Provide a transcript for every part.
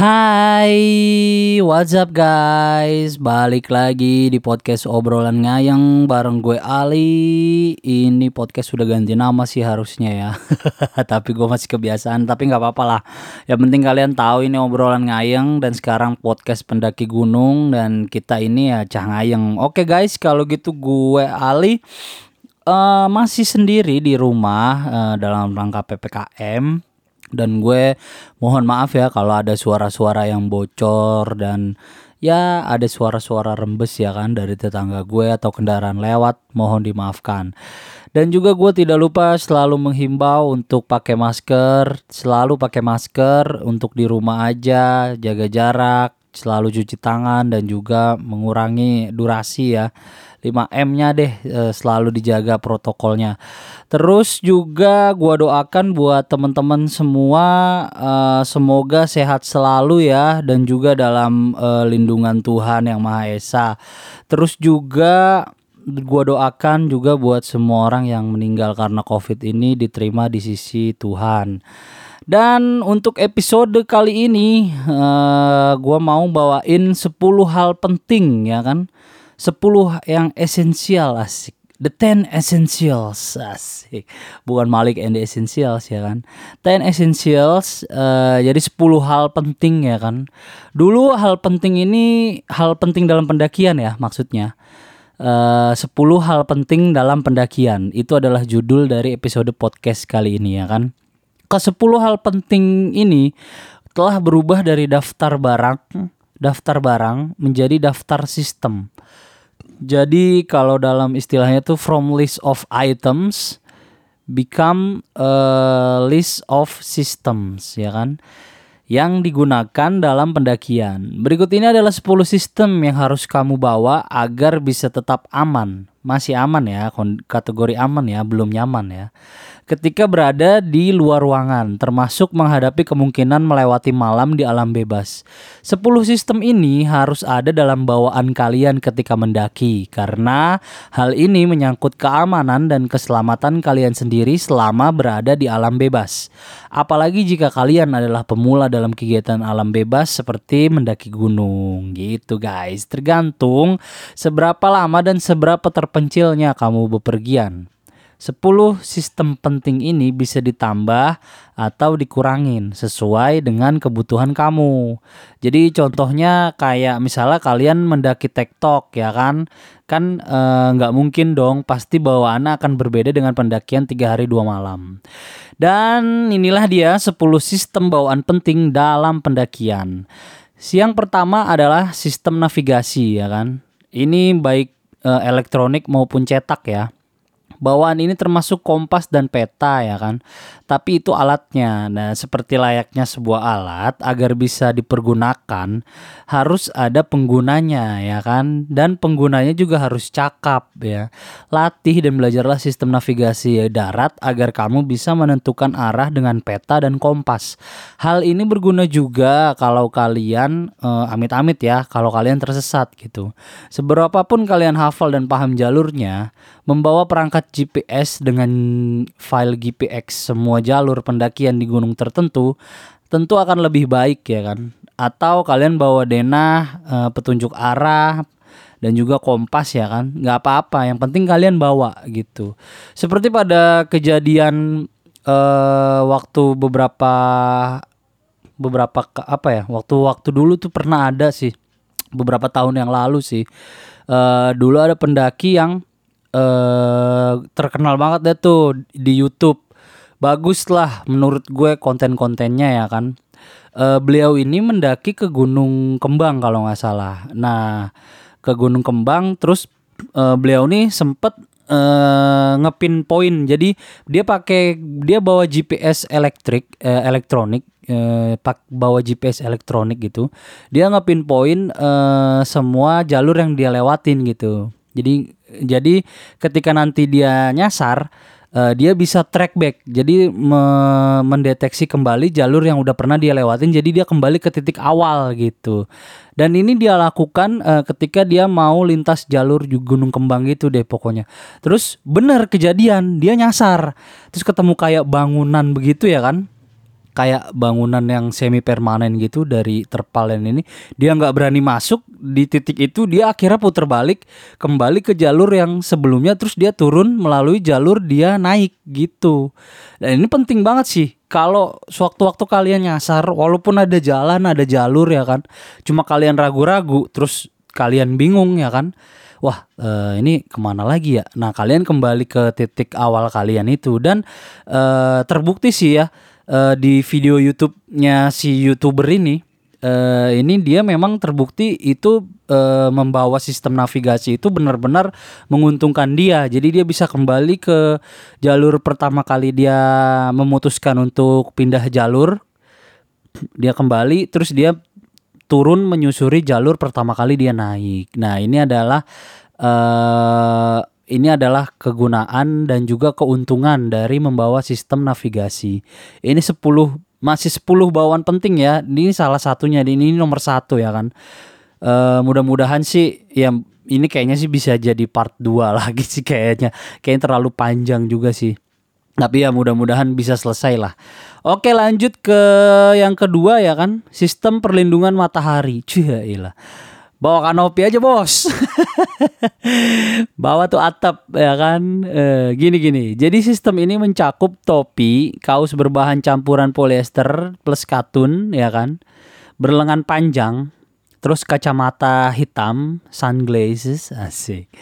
Hai, what's up guys? Balik lagi di podcast obrolan ngayang bareng gue Ali. Ini podcast sudah ganti nama sih harusnya ya. tapi gue masih kebiasaan, tapi nggak apa-apa lah. Yang penting kalian tahu ini obrolan ngayang dan sekarang podcast pendaki gunung dan kita ini ya cah ngayang. Oke guys, kalau gitu gue Ali uh, masih sendiri di rumah uh, dalam rangka PPKM dan gue mohon maaf ya kalau ada suara-suara yang bocor dan ya ada suara-suara rembes ya kan dari tetangga gue atau kendaraan lewat mohon dimaafkan. Dan juga gue tidak lupa selalu menghimbau untuk pakai masker selalu pakai masker untuk di rumah aja jaga jarak selalu cuci tangan dan juga mengurangi durasi ya 5M-nya deh eh, selalu dijaga protokolnya. Terus juga gua doakan buat teman-teman semua uh, semoga sehat selalu ya dan juga dalam uh, lindungan Tuhan yang Maha Esa. Terus juga gua doakan juga buat semua orang yang meninggal karena Covid ini diterima di sisi Tuhan. Dan untuk episode kali ini uh, gua mau bawain 10 hal penting ya kan 10 yang esensial asik. The Ten Essentials asik. Bukan Malik and the Essentials ya kan. Ten Essentials uh, jadi 10 hal penting ya kan. Dulu hal penting ini hal penting dalam pendakian ya maksudnya. Eh, uh, 10 hal penting dalam pendakian itu adalah judul dari episode podcast kali ini ya kan. Ke 10 hal penting ini telah berubah dari daftar barang daftar barang menjadi daftar sistem. Jadi kalau dalam istilahnya tuh from list of items become a list of systems ya kan yang digunakan dalam pendakian. Berikut ini adalah 10 sistem yang harus kamu bawa agar bisa tetap aman. Masih aman ya, kategori aman ya, belum nyaman ya ketika berada di luar ruangan, termasuk menghadapi kemungkinan melewati malam di alam bebas. 10 sistem ini harus ada dalam bawaan kalian ketika mendaki, karena hal ini menyangkut keamanan dan keselamatan kalian sendiri selama berada di alam bebas. Apalagi jika kalian adalah pemula dalam kegiatan alam bebas seperti mendaki gunung, gitu guys. Tergantung seberapa lama dan seberapa terpencilnya kamu bepergian. 10 sistem penting ini bisa ditambah atau dikurangin sesuai dengan kebutuhan kamu. Jadi contohnya kayak misalnya kalian mendaki tektok ya kan, kan eh, nggak e, mungkin dong pasti bawaannya akan berbeda dengan pendakian tiga hari dua malam. Dan inilah dia 10 sistem bawaan penting dalam pendakian. Siang pertama adalah sistem navigasi ya kan. Ini baik e, elektronik maupun cetak ya bawaan ini termasuk kompas dan peta ya kan. Tapi itu alatnya. Nah, seperti layaknya sebuah alat agar bisa dipergunakan harus ada penggunanya ya kan. Dan penggunanya juga harus cakap ya. Latih dan belajarlah sistem navigasi darat agar kamu bisa menentukan arah dengan peta dan kompas. Hal ini berguna juga kalau kalian eh, amit-amit ya, kalau kalian tersesat gitu. Seberapapun kalian hafal dan paham jalurnya, membawa perangkat GPS dengan file GPX semua jalur pendakian di gunung tertentu tentu akan lebih baik ya kan? Atau kalian bawa denah e, petunjuk arah dan juga kompas ya kan? Nggak apa-apa yang penting kalian bawa gitu. Seperti pada kejadian e, waktu beberapa beberapa apa ya waktu waktu dulu tuh pernah ada sih beberapa tahun yang lalu sih. E, dulu ada pendaki yang uh, terkenal banget deh tuh di YouTube. Bagus lah menurut gue konten-kontennya ya kan. Uh, beliau ini mendaki ke Gunung Kembang kalau nggak salah. Nah ke Gunung Kembang terus uh, beliau nih sempet uh, ngepin poin. Jadi dia pakai dia bawa GPS elektrik uh, elektronik uh, pak bawa GPS elektronik gitu. Dia ngepin poin uh, semua jalur yang dia lewatin gitu. Jadi jadi ketika nanti dia nyasar uh, dia bisa track back. Jadi me mendeteksi kembali jalur yang udah pernah dia lewatin jadi dia kembali ke titik awal gitu. Dan ini dia lakukan uh, ketika dia mau lintas jalur Gunung Kembang gitu deh pokoknya. Terus bener kejadian dia nyasar. Terus ketemu kayak bangunan begitu ya kan. Kayak bangunan yang semi permanen gitu dari terpal yang ini dia nggak berani masuk. Di titik itu dia akhirnya putar balik kembali ke jalur yang sebelumnya terus dia turun melalui jalur dia naik gitu. Dan ini penting banget sih kalau sewaktu-waktu kalian nyasar walaupun ada jalan ada jalur ya kan cuma kalian ragu-ragu terus kalian bingung ya kan wah uh, ini ke mana lagi ya? Nah kalian kembali ke titik awal kalian itu. Dan uh, terbukti sih ya uh, di video YouTube-nya si YouTuber ini uh, ini dia memang terbukti itu uh, membawa sistem navigasi itu benar-benar menguntungkan dia. Jadi dia bisa kembali ke jalur pertama kali dia memutuskan untuk pindah jalur. Dia kembali terus dia turun menyusuri jalur pertama kali dia naik. Nah, ini adalah ini adalah kegunaan dan juga keuntungan dari membawa sistem navigasi. Ini 10 masih 10 bawaan penting ya. Ini salah satunya, ini nomor satu ya kan. Uh, mudah-mudahan sih ya ini kayaknya sih bisa jadi part 2 lagi sih kayaknya. Kayaknya terlalu panjang juga sih. Tapi ya mudah-mudahan bisa selesai lah. Oke lanjut ke yang kedua ya kan. Sistem perlindungan matahari. Cuy bawa kanopi aja bos bawa tuh atap ya kan e, gini gini jadi sistem ini mencakup topi kaos berbahan campuran polyester plus katun ya kan berlengan panjang terus kacamata hitam sunglasses asik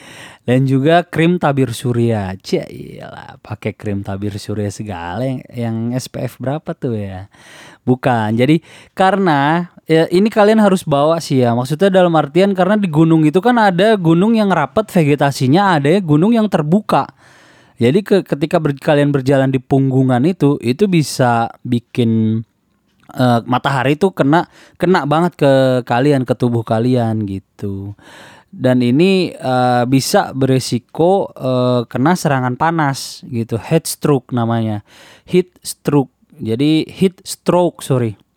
dan juga krim tabir surya. Cailah, pakai krim tabir surya segala yang, yang SPF berapa tuh ya? Bukan. Jadi karena ya, ini kalian harus bawa sih ya. Maksudnya dalam artian karena di gunung itu kan ada gunung yang rapat vegetasinya, ada gunung yang terbuka. Jadi ke, ketika ber, kalian berjalan di punggungan itu, itu bisa bikin uh, matahari itu kena kena banget ke kalian, ke tubuh kalian gitu. Dan ini uh, bisa beresiko uh, kena serangan panas gitu. Heat stroke namanya. Heat stroke. Jadi heat stroke sorry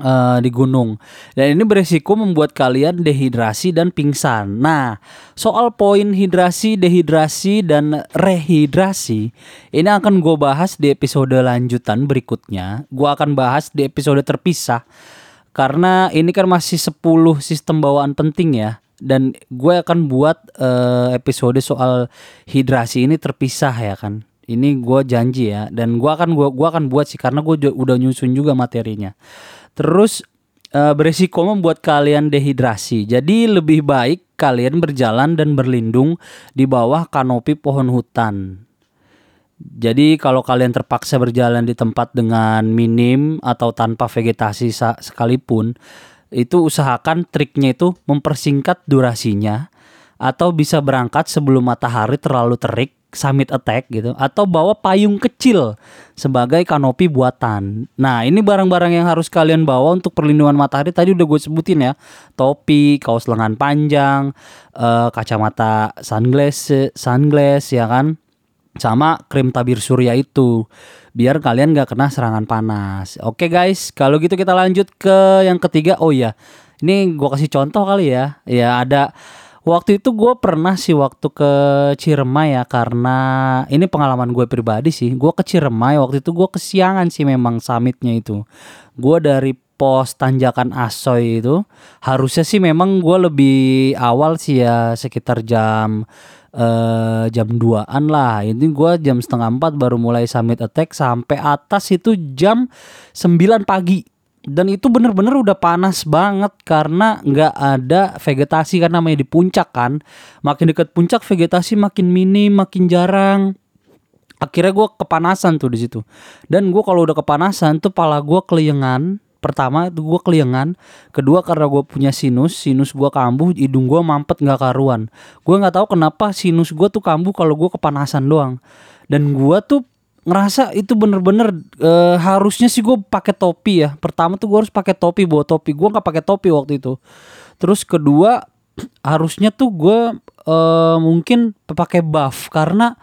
uh, di gunung. Dan ini beresiko membuat kalian dehidrasi dan pingsan. Nah soal poin hidrasi dehidrasi dan rehidrasi ini akan gue bahas di episode lanjutan berikutnya. Gue akan bahas di episode terpisah karena ini kan masih 10 sistem bawaan penting ya. Dan gue akan buat uh, episode soal hidrasi ini terpisah ya kan. Ini gue janji ya. Dan gue akan gua gua akan buat sih karena gue udah nyusun juga materinya terus uh, beresiko membuat kalian dehidrasi. Jadi lebih baik kalian berjalan dan berlindung di bawah kanopi pohon hutan. Jadi kalau kalian terpaksa berjalan di tempat dengan minim atau tanpa vegetasi sekalipun itu usahakan triknya itu mempersingkat durasinya atau bisa berangkat sebelum matahari terlalu terik summit attack gitu atau bawa payung kecil sebagai kanopi buatan. Nah, ini barang-barang yang harus kalian bawa untuk perlindungan matahari tadi udah gue sebutin ya. Topi, kaos lengan panjang, uh, kacamata sunglass, sunglass ya kan. Sama krim tabir surya itu biar kalian gak kena serangan panas. Oke guys, kalau gitu kita lanjut ke yang ketiga. Oh iya, ini gue kasih contoh kali ya. Ya ada waktu itu gue pernah sih waktu ke Ciremai ya karena ini pengalaman gue pribadi sih. Gue ke Ciremai waktu itu gue kesiangan sih memang summitnya itu. Gue dari pos tanjakan Asoy itu harusnya sih memang gue lebih awal sih ya sekitar jam uh, jam 2an lah ini gue jam setengah empat baru mulai summit attack sampai atas itu jam 9 pagi dan itu bener-bener udah panas banget karena nggak ada vegetasi karena namanya di puncak kan. Makin dekat puncak vegetasi makin minim makin jarang. Akhirnya gue kepanasan tuh di situ. Dan gue kalau udah kepanasan tuh pala gue keliengan. Pertama itu gue keliengan kedua karena gue punya sinus sinus gue kambuh hidung gue mampet nggak karuan. Gue nggak tahu kenapa sinus gue tuh kambuh kalau gue kepanasan doang. Dan gue tuh ngerasa itu bener-bener e, harusnya sih gue pakai topi ya. Pertama tuh gue harus pakai topi bawa topi. Gue nggak pakai topi waktu itu. Terus kedua harusnya tuh gue e, mungkin pakai buff karena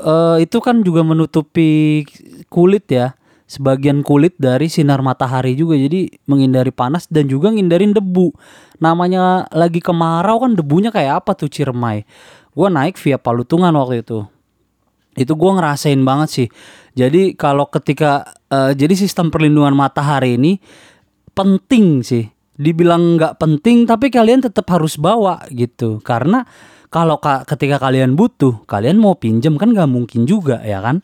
e, itu kan juga menutupi kulit ya. Sebagian kulit dari sinar matahari juga. Jadi menghindari panas dan juga ngindarin debu. Namanya lagi kemarau kan debunya kayak apa tuh Ciremai? Gue naik via Palutungan waktu itu itu gue ngerasain banget sih Jadi kalau ketika uh, jadi sistem perlindungan matahari ini penting sih. Dibilang nggak penting tapi kalian tetap harus bawa gitu. Karena kalau ka ketika kalian butuh, kalian mau pinjam kan nggak mungkin juga ya kan.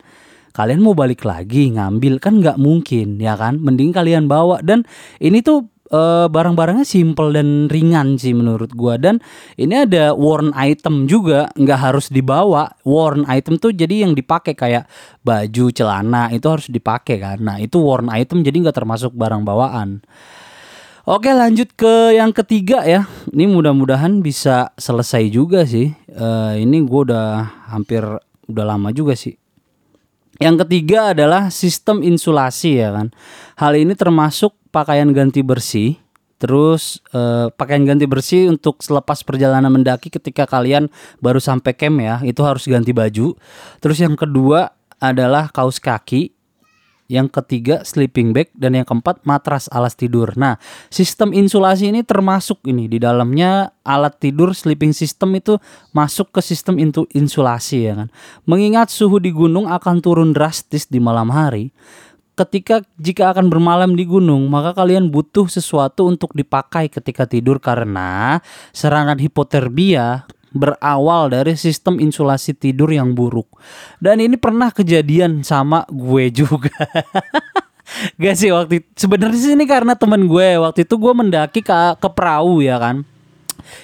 Kalian mau balik lagi ngambil kan nggak mungkin ya kan. Mending kalian bawa dan ini tuh uh, barang-barangnya simple dan ringan sih menurut gua. Dan ini ada worn item juga nggak harus dibawa. Worn item tuh jadi yang dipakai kayak baju celana itu harus dipakai kan. Nah itu worn item jadi nggak termasuk barang bawaan. Oke lanjut ke yang ketiga ya. Ini mudah-mudahan bisa selesai juga sih. Uh, Ini gue udah hampir udah lama juga sih Yang ketiga adalah sistem insulasi ya kan Hal ini termasuk pakaian ganti bersih Terus eh, pakaian ganti bersih untuk selepas perjalanan mendaki ketika kalian baru sampai camp ya, itu harus ganti baju. Terus yang kedua adalah kaos kaki. Yang ketiga sleeping bag dan yang keempat matras alas tidur. Nah, sistem insulasi ini termasuk ini di dalamnya alat tidur sleeping system itu masuk ke sistem insulasi ya kan. Mengingat suhu di gunung akan turun drastis di malam hari, ketika jika akan bermalam di gunung, maka kalian butuh sesuatu untuk dipakai ketika tidur karena serangan hipotermia berawal dari sistem insulasi tidur yang buruk. Dan ini pernah kejadian sama gue juga. Gak sih waktu sebenarnya sih ini karena temen gue waktu itu gue mendaki ke ke perahu ya kan.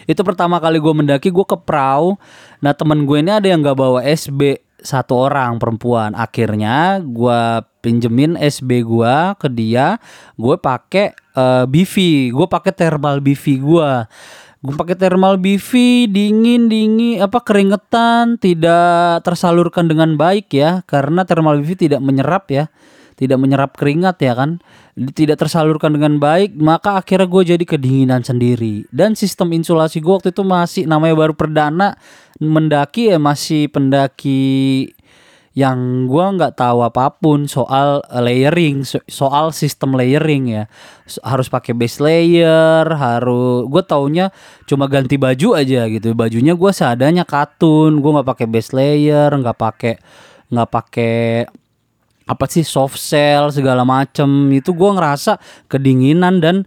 Itu pertama kali gue mendaki gue ke perahu. Nah temen gue ini ada yang gak bawa SB satu orang perempuan akhirnya gue pinjemin SB gue ke dia gue pakai uh, BV gue pakai thermal BV gue gue pakai thermal BV dingin dingin apa keringetan tidak tersalurkan dengan baik ya karena thermal BV tidak menyerap ya tidak menyerap keringat ya kan tidak tersalurkan dengan baik maka akhirnya gue jadi kedinginan sendiri. Dan sistem insulasi gue waktu itu masih namanya baru perdana mendaki ya masih pendaki yang gue nggak tahu apa pun soal layering soal sistem layering ya. Harus pakai base layer harus gue taunya cuma ganti baju aja gitu. Bajunya gue seadanya katun gue nggak pakai base layer nggak pakai nggak pakai apa sih soft shell segala macem. Itu gue ngerasa kedinginan dan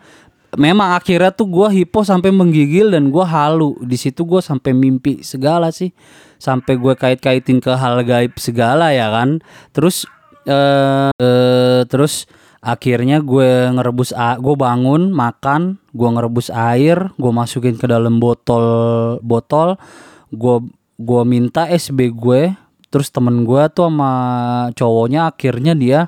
memang akhirnya tuh gue hipo sampai menggigil dan gue halu. Di situ gue sampai mimpi segala sih. Sampai gue kait-kaitin ke hal gaib segala ya kan? Terus eh uh, terus akhirnya gue ngerebus gue bangun makan gue ngerebus air gue masukin ke dalam botol botol. Gue gue minta SB gue terus temen gue tuh sama cowoknya akhirnya dia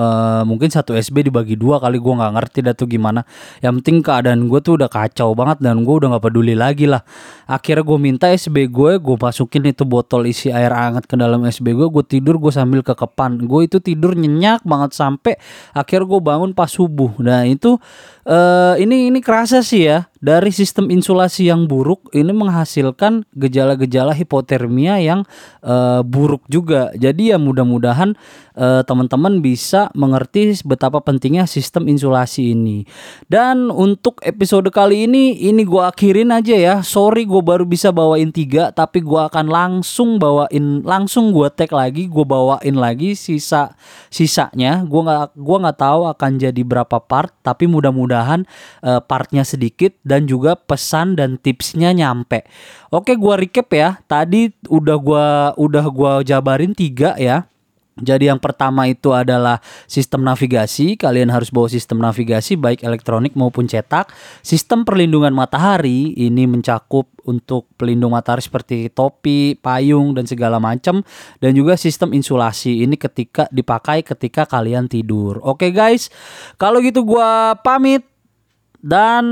Uh, mungkin satu SB dibagi dua kali gue nggak ngerti dah tuh gimana. Yang penting keadaan gue tuh udah kacau banget dan gue udah nggak peduli lagi lah. Akhirnya gue minta SB gue gue masukin itu botol isi air hangat ke dalam SB gue gue tidur gue sambil kekepan. Gue itu tidur nyenyak banget sampai akhirnya gue bangun pas subuh. Nah itu uh, ini ini kerasa sih ya dari sistem insulasi yang buruk ini menghasilkan gejala-gejala hipotermia yang uh, buruk juga. Jadi ya mudah-mudahan uh, teman-teman bisa mengerti betapa pentingnya sistem insulasi ini. Dan untuk episode kali ini ini gua akhirin aja ya. Sorry gue baru bisa bawain tiga tapi gua akan langsung bawain langsung gua tag lagi, gue bawain lagi sisa sisanya. Gua nggak gua nggak tahu akan jadi berapa part tapi mudah-mudahan uh, partnya sedikit dan juga pesan dan tipsnya nyampe. Oke, gua recap ya. Tadi udah gua udah gua jabarin tiga ya. Jadi yang pertama itu adalah sistem navigasi. Kalian harus bawa sistem navigasi baik elektronik maupun cetak. Sistem perlindungan matahari ini mencakup untuk pelindung matahari seperti topi, payung dan segala macam dan juga sistem insulasi ini ketika dipakai ketika kalian tidur. Oke guys. Kalau gitu gua pamit. Dan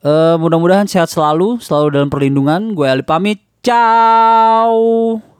uh, mudah-mudahan sehat selalu, selalu dalam perlindungan. Gue Ali pamit. Ciao.